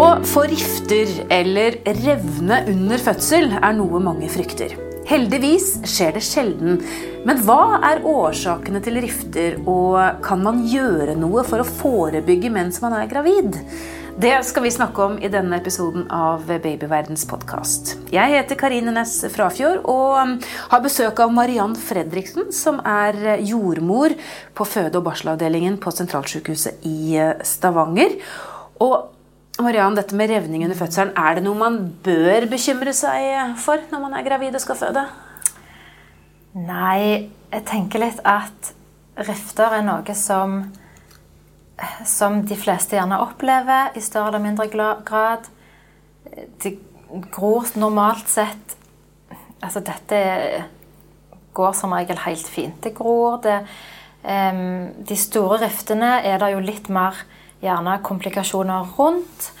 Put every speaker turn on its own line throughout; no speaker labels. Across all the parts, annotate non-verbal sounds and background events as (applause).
Å få rifter eller revne under fødsel er noe mange frykter. Heldigvis skjer det sjelden. Men hva er årsakene til rifter, og kan man gjøre noe for å forebygge mens man er gravid? Det skal vi snakke om i denne episoden av Babyverdens podkast. Jeg heter Karine Næss Frafjord og har besøk av Mariann Fredriksen, som er jordmor på føde- og barselavdelingen på Sentralsykehuset i Stavanger. Og Mariann, dette med revning under fødselen, er det noe man bør bekymre seg for når man er gravid og skal føde?
Nei, jeg tenker litt at rifter er noe som som de fleste gjerne opplever i større eller mindre grad. Det gror normalt sett Altså, dette går som regel helt fint. Det gror. Det, um, de store riftene er det jo litt mer gjerne komplikasjoner rundt.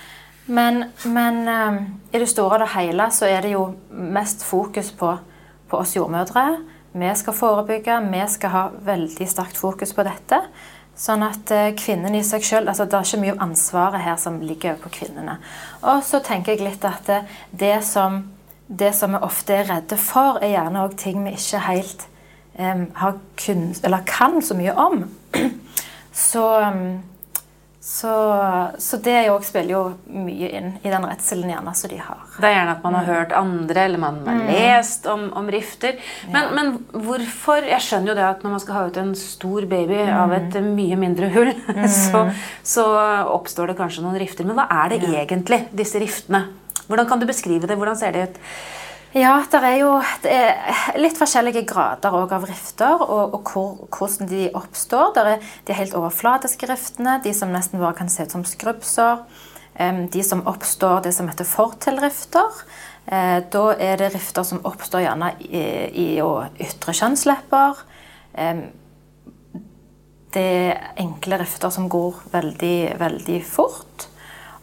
Men, men um, i det store og det hele så er det jo mest fokus på, på oss jordmødre. Vi skal forebygge, vi skal ha veldig sterkt fokus på dette. Sånn at uh, kvinnen i seg sjøl altså Det er ikke mye av ansvaret her som ligger på kvinnene. Og så tenker jeg litt at det, det, som, det som vi ofte er redde for, er gjerne òg ting vi ikke helt um, kun, kan så mye om. (clears throat) så um, så, så, det jo spiller jo mye inn i den redselen gjerne som de har.
Det er gjerne at man har mm. hørt andre, eller man har mm. lest om, om rifter. Men, ja. men, hvorfor Jeg skjønner jo det at når man skal ha ut en stor baby mm. av et mye mindre hull, mm. (laughs) så, så, oppstår det kanskje noen rifter. Men hva er det ja. egentlig, disse riftene? Hvordan kan du beskrive det? Hvordan ser det ut?
Ja, det er jo det er litt forskjellige grader av rifter, og, og hvor, hvordan de oppstår. Det er de helt overflatiske riftene, de som nesten bare kan se ut som skrubbsår. De som oppstår det som heter fortilrifter. Eh, da er det rifter som oppstår gjerne i, i ytre kjønnslepper. Det er enkle rifter som går veldig, veldig fort.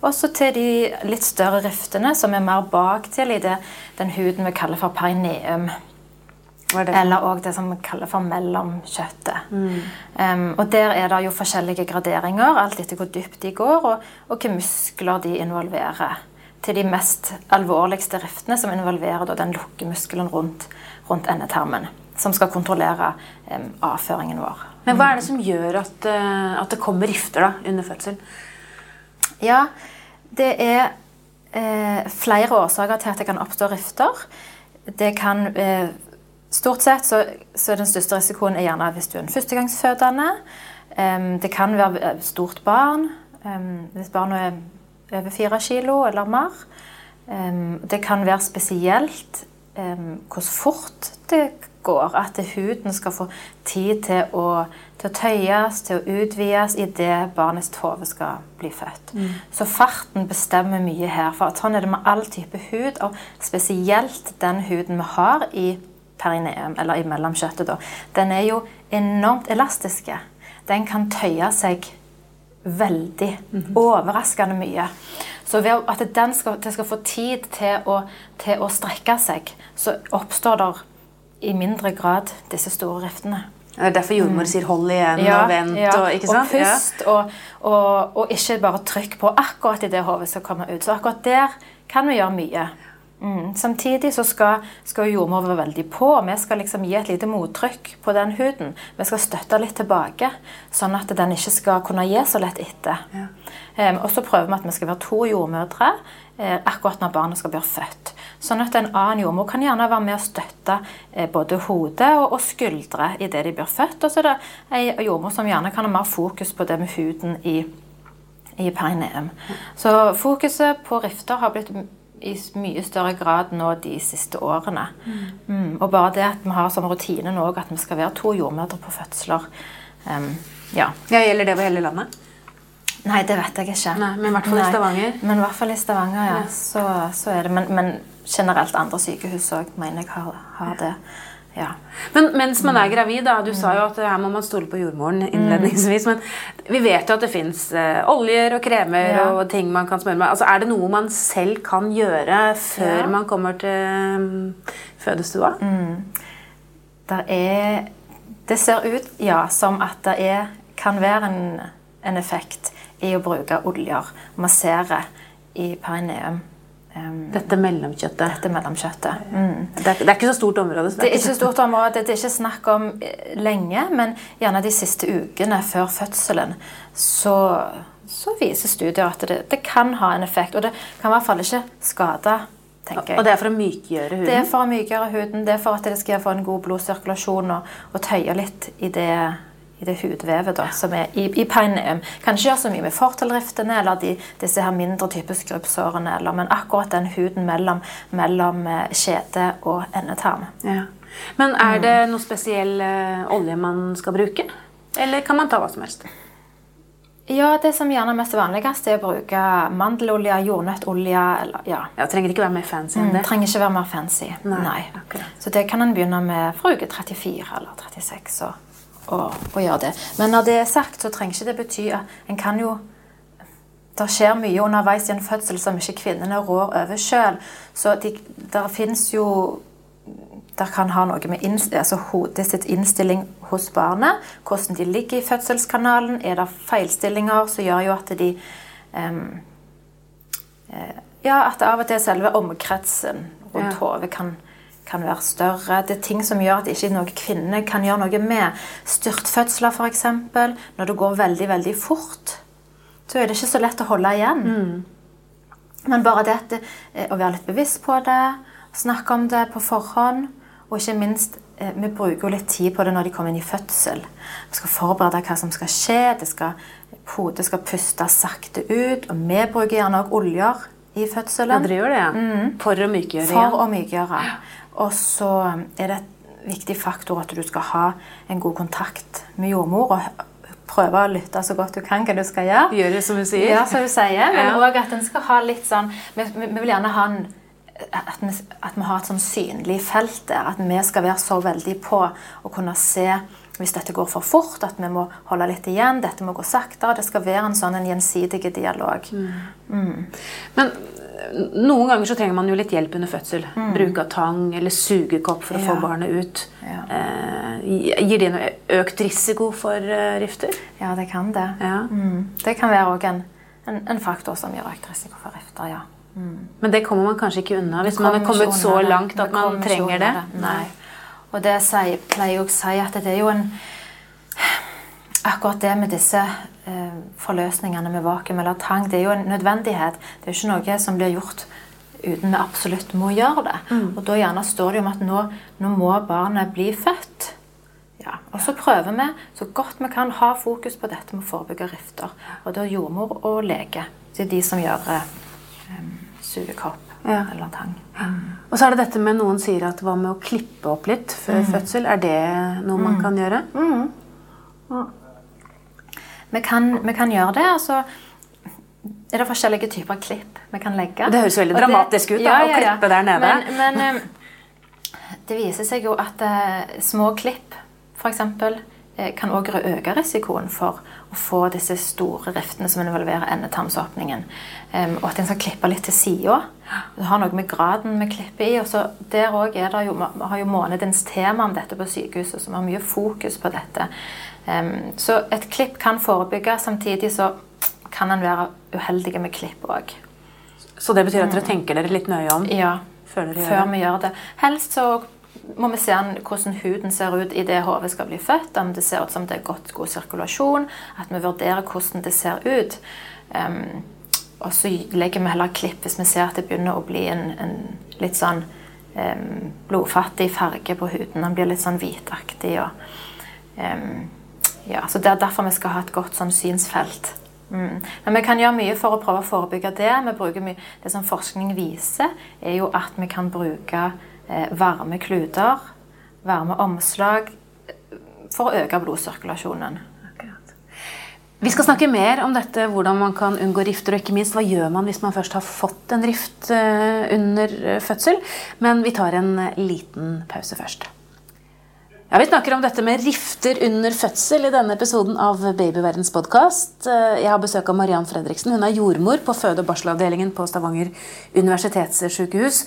Og så til de litt større riftene, som er mer baktil i det, den huden vi kaller for perineum. Eller òg det som vi kaller for mellomkjøttet. Mm. Um, og der er det jo forskjellige graderinger, alt etter hvor dypt de går, og, og hvilke muskler de involverer. Til de mest alvorligste riftene, som involverer da, den lukkemuskelen rundt, rundt endetarmen. Som skal kontrollere um, avføringen vår.
Men hva er det som gjør at, uh, at det kommer rifter da, under fødsel?
Ja, det er eh, flere årsaker til at det kan oppstå rifter. Det kan eh, Stort sett så, så er den største risikoen er gjerne hvis du er en førstegangsfødende. Um, det kan være eh, stort barn. Hvis barnet er over fire kilo eller mer. Det kan være spesielt hvor fort det går. At huden skal få tid til å, til å tøyes, til å utvides idet barnets hode skal bli født. Mm. Så farten bestemmer mye her. For sånn er det med all type hud, og spesielt den huden vi har i perineum, eller i mellomkjøttet. Da. Den er jo enormt elastiske. Den kan tøye seg veldig. Mm. Overraskende mye. Så ved at den skal, den skal få tid til å, til å strekke seg, så oppstår det i mindre grad disse store riftene.
Det er derfor jordmor mm. sier 'hold igjen' ja, og 'vent'. Ja. Og, ikke
sant? og pust, ja. og, og, og, ikke bare trykk på akkurat i det hodet som kommer ut. Så akkurat der kan vi gjøre mye. Mm. Samtidig så skal, skal jordmor være veldig på. Vi skal liksom gi et lite mottrykk på den huden. Vi skal støtte litt tilbake, sånn at den ikke skal kunne gi så lett etter. Ja. Um, og så prøver vi at vi skal være to jordmødre akkurat når barnet skal bli født. Sånn at en annen jordmor kan gjerne være med å støtte eh, både hodet og, og skuldre idet de blir født. Og så er det ei jordmor som gjerne kan ha mer fokus på det med huden i, i perineum. Så fokuset på rifter har blitt i mye større grad nå de siste årene. Mm. Mm, og bare det at vi har som rutine nå at vi skal være to jordmødre på fødsler. Um, ja.
ja. Gjelder det over hele landet?
Nei, det vet jeg ikke.
Nei, men i hvert fall i Stavanger?
Men i hvert fall i Stavanger, ja. ja. Så, så, er det. Men, men generelt andre sykehus òg mener jeg har, har det. Ja.
Men mens man er gravid, da, du mm. sa jo at her må man stole på jordmoren innledningsvis, mm. men vi vet jo at det fins uh, oljer og kremer ja. og ting man kan smøre med. Altså, er det noe man selv kan gjøre før ja. man kommer til um, fødestua?
Mm. Det er Det ser ut, ja, som at det er, kan være en, en effekt i å bruke oljer, massere, i perineum. Um,
Dette mellomkjøttet.
dette mellomkjøttet. Mm.
Det er, det er ikke så stort område. så
Det er ikke så stort område, det er ikke snakk om eh, lenge, men gjerne de siste ukene før fødselen så, så viser studier at det, det kan ha en effekt. Og det kan i hvert fall ikke skade, tenker jeg.
Og det er for å mykgjøre huden?
Det er for å mykgjøre huden, det er for at det skal få en god blodsirkulasjon og, og tøye litt i det, i det hudvevet da, som er i, i perineum. Kan ikke gjøre så mye med fortellriftene eller de, disse her mindre type skrubbsårene, eller, men akkurat den huden mellom, mellom kjede og endetarm.
Ja. Men er det noe spesiell eh, olje man skal bruke? Eller kan man ta hva som helst?
Ja, det som gjerne er mest vanligst, er å bruke mandelolje, jordnøttolje eller ja.
Ja, trenger ikke være mer fancy enn
Det
Mm,
trenger ikke være mer fancy.
Nei,
Nei.
Okay.
Så det kan en begynne med fra uke 34 eller 36 og, og, å gjøre det. Men når det er sagt, så trenger ikke det bety at en kan jo Det skjer mye underveis i en fødsel som ikke kvinnene rår over sjøl. Så de, der fins jo der kan ha noe med inns- altså hodet sitt innstilling hos barnet. Hvordan de ligger i fødselskanalen. Er det feilstillinger som gjør jo at de eh, Ja, at av og til selve omkretsen rundt
Ja.
hodet kan, kan være større. Det er ting som gjør at ikke noen kvinne kan gjøre noe med. Styrtfødsler, f.eks. Når det går veldig, veldig fort, så er det ikke så lett å holde igjen. Men bare det eh, å være litt bevisst på det, snakke om det på forhånd, og ikke minst eh, Vi bruker litt tid på det når de kommer inn i fødsel. Vi skal forberede hva som skal skje. Det skal, hodet skal puste sakte ut. Og vi bruker gjerne også oljer i
Ja,
fødselen
dere gjør det, ja. For å mykgjøre
for å mykgjøre. Og så er det et viktig faktor at du skal ha en god kontakt med jordmor. og Prøve å lytte så godt du kan hva du skal gjøre.
Gjør det som hun sier.
Ja, som du sier. Men
Ja.
at en skal ha litt sånn Vi, vi, vi vil gjerne ha en at vi, at vi har et sånn synlig felt der. At vi skal være så veldig på å kunne se hvis dette går for fort, at vi må holde litt igjen. Dette må gå saktere. Det skal være en sånn en gjensidig dialog.
Men øh, noen ganger så trenger man jo litt hjelp under fødsel. Bruk av tang eller sugekopp for å få
Mm.
Barnet ut.
Ja.
Eh, gir det noe økt risiko for eh, rifter?
Ja, det kan det.
Ja.
Mm. Det kan være òg en, en, en faktor som gir økt risiko for rifter, ja.
Men det kommer man kanskje ikke unna hvis man har kommet så langt at man trenger det.
Nei. Og det pleier jeg å si at det er jo en Akkurat det med disse forløsningene med vakuum eller tang, det er jo en nødvendighet. Det er jo ikke noe som blir gjort uten vi absolutt må gjøre det. Og da gjerne står det jo om at nå, nå må barnet bli født. Ja. Og så prøver vi så godt vi kan ha fokus på dette med å forebygge rifter. Og da jordmor og lege. Det er de som gjør eh, sugekopp
Ja.
eller tang.
Og så er det dette med noen sier at hva med å klippe opp litt før
Mm.
fødsel? Er det noe man kan gjøre?
Vi kan, vi kan gjøre det. altså er det forskjellige typer klipp vi kan legge.
Det høres veldig
Og det-
dramatisk ut, da, å klippe der nede.
Men, men eh, det viser seg jo at uh, små klipp f.eks. Uh, kan også øke risikoen for å få disse store riftene som involverer endetarmsåpningen. Um, og at en skal klippe litt til sida. Det har noe med graden vi klipper i. og så Der òg er det jo, Vi har jo månedens tema om dette på sykehuset, så vi har mye fokus på dette. Så et klipp kan forebygge, samtidig så kan en være uheldig med klipp òg.
Så det betyr at dere tenker dere litt nøye om
Ja,
før
før vi gjør det. Helst så må vi se an hvordan huden ser ut idet hodet skal bli født. Om det ser ut som det er godt god sirkulasjon. At vi vurderer hvordan det ser ut. Um, og så legger vi heller klipp hvis vi ser at det begynner å bli en, en litt sånn um, blodfattig farge på huden. Den blir litt sånn hvitaktig. Og, em, ja, så Det er derfor vi skal ha et godt sånn synsfelt. Mm. Men vi kan gjøre mye for å prøve å forebygge det. Vi bruker mye, det som forskning viser, er jo at vi kan bruke eh, varme kluter, varme omslag, eh, for å øke blodsirkulasjonen.
Vi skal snakke mer om dette, hvordan man kan unngå rifter, og ikke minst hva gjør man hvis man først har fått en rift eh, under eh, fødsel. Men vi tar en liten pause først. Ja, Vi snakker om dette med rifter under fødsel i denne episoden av Babyverdens podkast. Jeg har besøk av Mariann Fredriksen. Hun er jordmor på føde- og barselavdelingen på Stavanger universitetssykehus.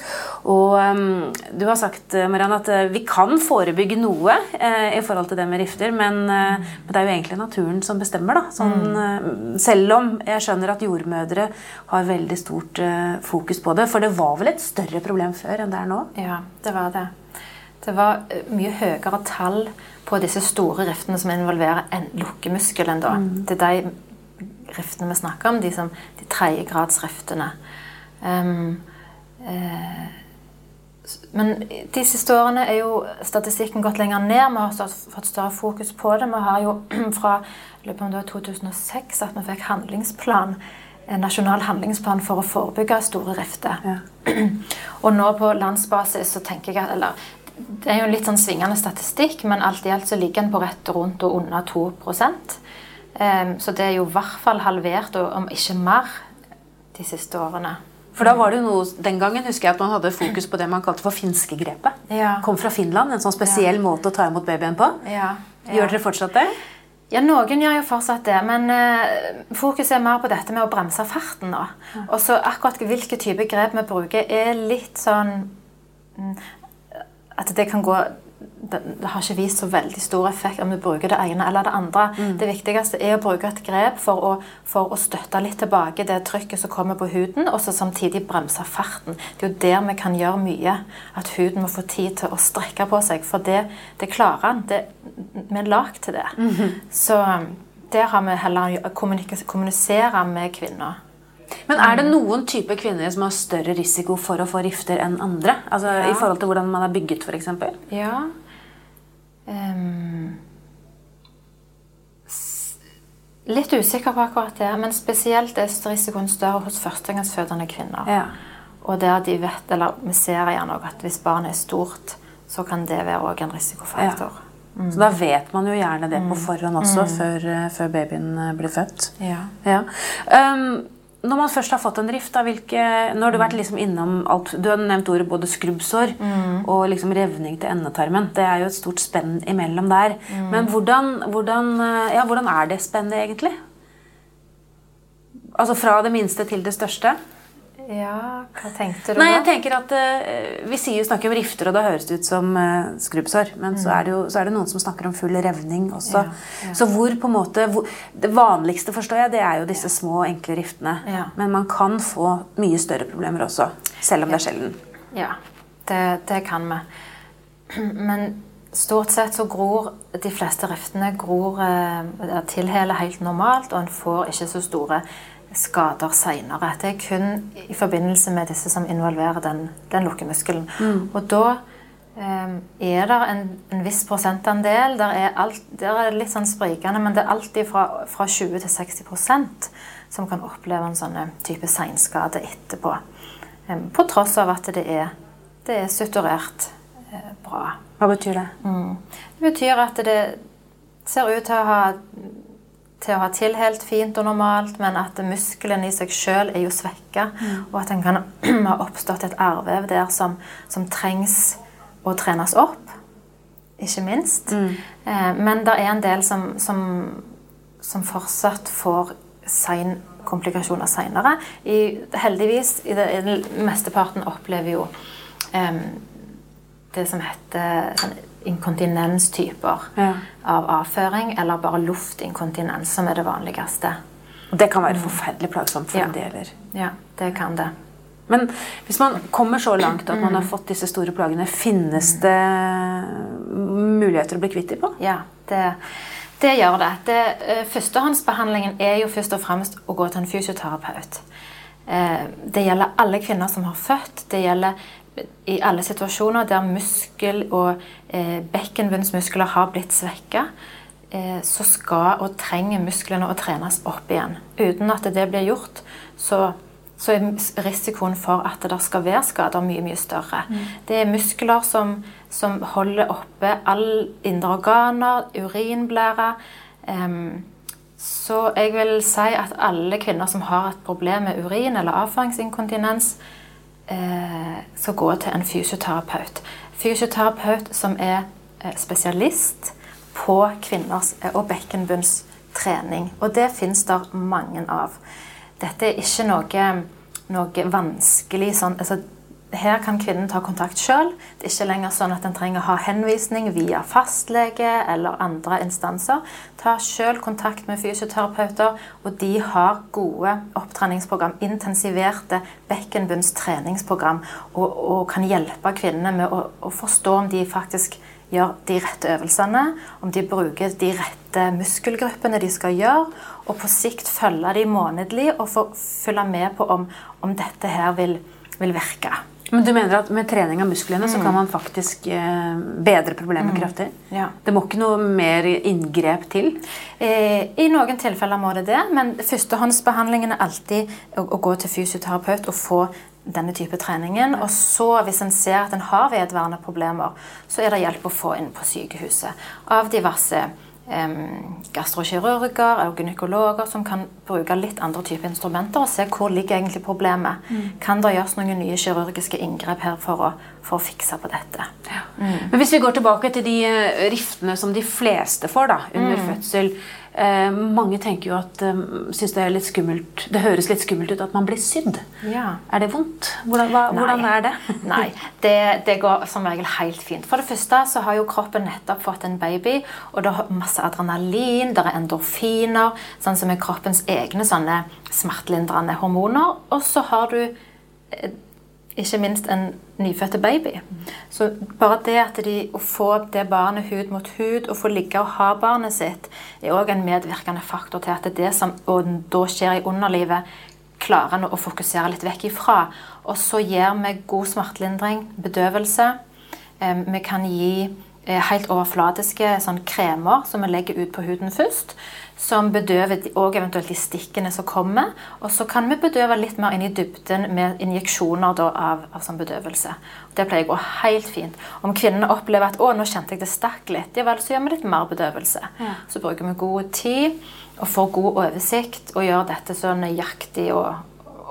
Og um, du har sagt Mariann, at uh, vi kan forebygge noe uh, i forhold til det med rifter, men, uh, men, det er jo egentlig naturen som bestemmer. da. Sånn, selv om jeg skjønner at jordmødre har veldig stort fokus på det. For det var vel et større problem før enn det er nå?
Ja, det var det. Det var eh, mye høyere tall på disse store riftene som involverer en lukkemuskelen. Da. Mm. Det er de riftene vi snakker om, de, som, de tredjegradsriftene. Um, eh, men de siste årene er jo statistikken gått lenger ned. Vi har fått større fokus på det. Vi har jo (clears throat) fra løpet av 2006 at vi fikk handlingsplan en nasjonal handlingsplan for å forebygge store rifter. Ja. (clears throat) Og nå på landsbasis så tenker jeg eller det er jo en litt sånn svingende statistikk, men alt i alt så ligger den på rett rundt og under 2 um, Så det er jo i hvert fall halvert, om ikke mer, de siste årene.
For da var det jo noe, Den gangen husker jeg at man hadde fokus på det man kalte for finskegrepet. Ja. Kom fra Finland, En sånn spesiell ja. måte å ta imot babyen på. Ja. Gjør dere fortsatt det?
Ja, Noen gjør jo fortsatt det, men uh, fokuset er mer på dette med å bremse farten. nå. Og så akkurat hvilke type grep vi bruker, er litt sånn mm, at det kan gå det, det, har ikke vist så veldig stor effekt om du bruker det ene eller det andre. Mm. Det viktigste er å bruke et grep for å, for å, støtte litt tilbake det trykket som kommer på huden, og så samtidig bremse farten. Det er jo der vi kan gjøre mye. At huden må få tid til å strekke på seg. For det, det klarer den. Vi er lagd til det. Mm -hmm. Så der har vi heller kommunisere med kvinner.
Men er det noen type kvinner som har større risiko for å få rifter enn andre? Altså ja. I forhold til hvordan man er bygget, f.eks.?
Ja. Um, litt usikker på akkurat det, men spesielt er risikoen større hos førstegangsfødende kvinner. Ja. Og der de vet, eller vi ser gjerne at hvis barnet er stort, så kan det være en risikofaktor. Ja.
Mm. Så da vet man jo gjerne det på mm. forhånd også, mm. før, eh, før, babyen eh, blir født. Ja. ja. Um, når man først har fått en rift, da, hvilke, nå har du vært liksom innom alt Du har nevnt ordet både skrubbsår mm. og liksom revning til endetarmen. Det er jo et stort spenn imellom der. Mm. Men hvordan, hvordan, eh, ja, hvordan er det spennet egentlig? Altså fra det minste til det største?
Ja, hva tenkte du
Nei, jeg tenker at uh, Vi sier, snakker om rifter, og da høres det ut som uh, skrubbsår. Men mm. så, er det jo, så er det noen som snakker om full revning også. Ja, ja. Så hvor på en måte hvor, Det vanligste forstår jeg, det er jo disse små, enkle riftene. Ja. Men man kan få mye større problemer også. Selv om det er sjelden.
Ja, det, det kan vi. (clears throat) Men stort sett så gror de fleste riftene gror, uh, tilheler helt normalt, og en får ikke så store skader seinere. Det er kun i forbindelse med disse som involverer den, den lukkemuskelen. Mm. Og da um, er det en, en, viss prosentandel. Der er, alt, der er det litt sånn sprikende, men det er alltid fra, fra 20 til 60% som kan oppleve en sånn type seinskade etterpå. Um, på tross av at det er, det er suturert uh, bra.
Hva betyr det?
Mm. Det betyr at det ser ut til å ha til å ha til helt fint og normalt, men at muskelen i seg sjøl er jo svekka. Mm. Og at en kan (clears throat) ha oppstått et arrvev der som, som, trengs å trenes opp. Ikke minst. Mm. Eh, men det er en del som, som, som fortsatt får sein komplikasjoner seinere. Heldigvis, i det, i mesteparten opplever jo eh, det som heter sånn, inkontinenstyper ja. av avføring, eller bare luftinkontinens, som er det vanligste.
Og Det kan være forferdelig plagsomt for ja. en deler.
Ja, det kan det.
Men hvis man kommer så langt at man har fått disse store plagene, finnes det muligheter å bli kvitt dem på?
Ja, det, det gjør det. det. Eh, førstehåndsbehandlingen er jo først og fremst å gå til en fysioterapeut. Eh, det gjelder alle kvinner som har født. Det gjelder i alle situasjoner der muskel- og eh, bekkenbunnsmuskler har blitt svekka, eh, så skal og trenger musklene å trenes opp igjen. Uten at det blir gjort, så, så er risikoen for at det skal være skader, mye mye større. Mm. Det er muskler som, som holder oppe alle indre organer, urinblære. eh, så jeg vil si at alle kvinner som har et problem med urin eller avføringsinkontinens, skal gå til en fysioterapeut. Fysioterapeut som er eh, spesialist på kvinners og og bekkenbunnstrening. Og det fins det mange av. Dette er ikke noe, noe vanskelig sånn altså, her kan kvinnen ta kontakt sjøl. Det er ikke lenger sånn at en trenger å ha henvisning via fastlege eller andre instanser. Ta sjøl kontakt med fysioterapeuter, og de har gode opptreningsprogram. Intensiverte bekkenbunnstreningsprogram. Og, og, kan hjelpe kvinnene med å, å forstå om de faktisk gjør de rette øvelsene, om de bruker de rette muskelgruppene de skal gjøre, og på sikt følge de månedlig og følge med på om, om dette her vil, vil virke.
Men du mener at med trening av musklene mm. så kan man faktisk eh, bedre problemet mm. kraftig?
Ja.
Det må ikke noe mer inngrep til?
Eh, I noen tilfeller må det det, men førstehåndsbehandlingen er alltid å, å, gå til fysioterapeut og få denne type treningen. Og så, hvis en ser at en har vedvarende problemer, så er det hjelp å få inn på sykehuset av diverse gastrokirurger og gynekologer som kan bruke litt andre typer instrumenter og se hvor ligger egentlig problemet. Mm. Kan det gjøres noen nye kirurgiske inngrep her for å, for å fikse på dette?
Ja. Mm. Men Hvis vi går tilbake til de eh, riftene som de fleste får da, under mm. fødsel Eh, mange tenker jo at eh, synes det er litt skummelt Det høres litt skummelt ut at man blir sydd.
Ja.
Er det vondt? Hvordan, hva, hvordan er det? (laughs)
Nei, det, det, går som regel helt fint. For det første så har jo kroppen nettopp fått en baby, og det har masse adrenalin, det er endorfiner, sånn som er kroppens egne sånne smertelindrende hormoner. Og så har du eh, ikke minst en nyfødte baby. Så bare det at de, å få det barnet hud mot hud, og få ligge og ha barnet sitt, er òg en medvirkende faktor til at det som da skjer i underlivet, klarer en å fokusere litt vekk ifra. Og så gir vi god smertelindring, bedøvelse. Vi kan gi eh, helt overflatiske sånn kremer som vi legger ut på huden først som bedøver og eventuelt de stikkene som kommer. Og så kan vi bedøve litt mer inn i dybden med injeksjoner da, av, av sånn bedøvelse. Det pleier å gå helt fint. Om kvinnene opplever at 'å, nå kjente jeg det stakk litt', ja vel, så gjør vi litt mer bedøvelse. Ja. Så bruker vi god tid og får god oversikt og gjør dette så nøyaktig og,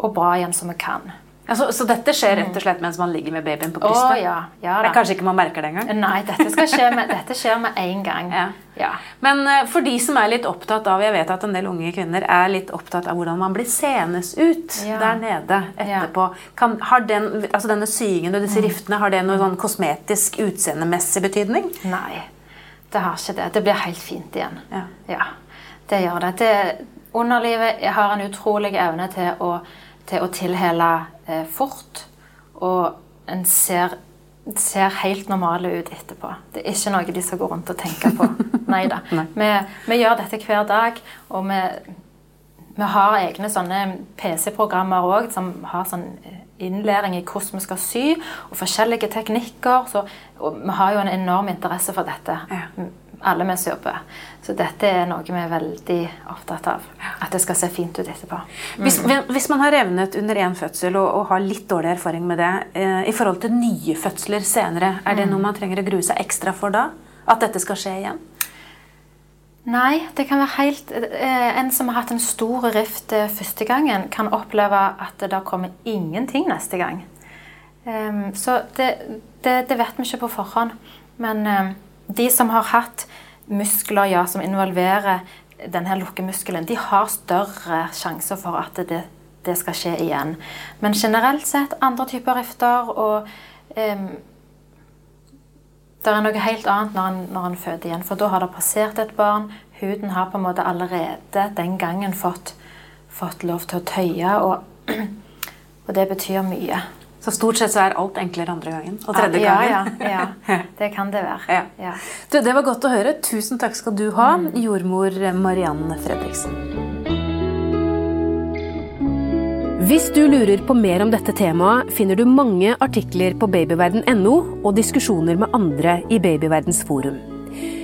og bra igjen som vi kan.
Altså, så dette skjer rett og slett mens man ligger med babyen på brystet?
Oh, ja, ja,
det er kanskje ikke man merker det engang?
Nei, dette, skje med, (laughs) dette skjer med en gang.
Ja.
Ja.
Men uh, for de som er litt opptatt av Jeg vet at en del unge kvinner er litt opptatt av hvordan man blir senes ut der nede etterpå. Kan, har den, altså Denne syingen og disse mm. riftene, har det noe sånn kosmetisk utseendemessig betydning?
Nei, det har ikke det. Det blir helt fint igjen. Ja, det gjør det. det underlivet har en utrolig evne til å til å tilhele eh, fort. Og en ser, ser, helt normale ut etterpå. Det er ikke noe de skal gå rundt og tenke på. (laughs) Nei da. Vi, vi, gjør dette hver dag, og vi, vi har egne sånne PC-programmer òg som har sånn innlæring i hvordan vi skal sy, og forskjellige teknikker. Så, og vi har jo en enorm interesse for dette. Ja alle vi som jobber. Så dette er noe vi er veldig opptatt av. At det skal se fint ut etterpå.
Mm. Hvis, hvis, man har revnet under én fødsel og, og, har litt dårlig erfaring med det, eh, i forhold til nye fødsler senere, er det mm. noe man trenger å grue seg ekstra for da? At dette skal skje igjen?
Nei, det kan være helt eh, En som har hatt en stor rift eh, første gangen, kan oppleve at det da kommer ingenting neste gang. Um, så det, det, det, vet vi ikke på forhånd. Men um, de som har hatt muskler ja, som involverer denne lukkemuskelen, de har større sjanse for at det, det, skal skje igjen. Men generelt sett andre typer rifter og um, Det er noe helt annet når en, når en, føder igjen, for da har det passert et barn. Huden har på en måte allerede den gangen fått, fått lov til å tøye, og, (clears throat) og det betyr mye.
Så stort sett så er alt enklere andre gangen. Og tredje ja,
gangen. Ja, ja, (laughs) Det kan det være. Ja.
Du, det var godt å høre. Tusen takk skal du ha, mm. jordmor Marianne Fredriksen. Hvis du lurer på mer om dette temaet, finner du mange artikler på babyverden.no og diskusjoner med andre i Babyverdens forum.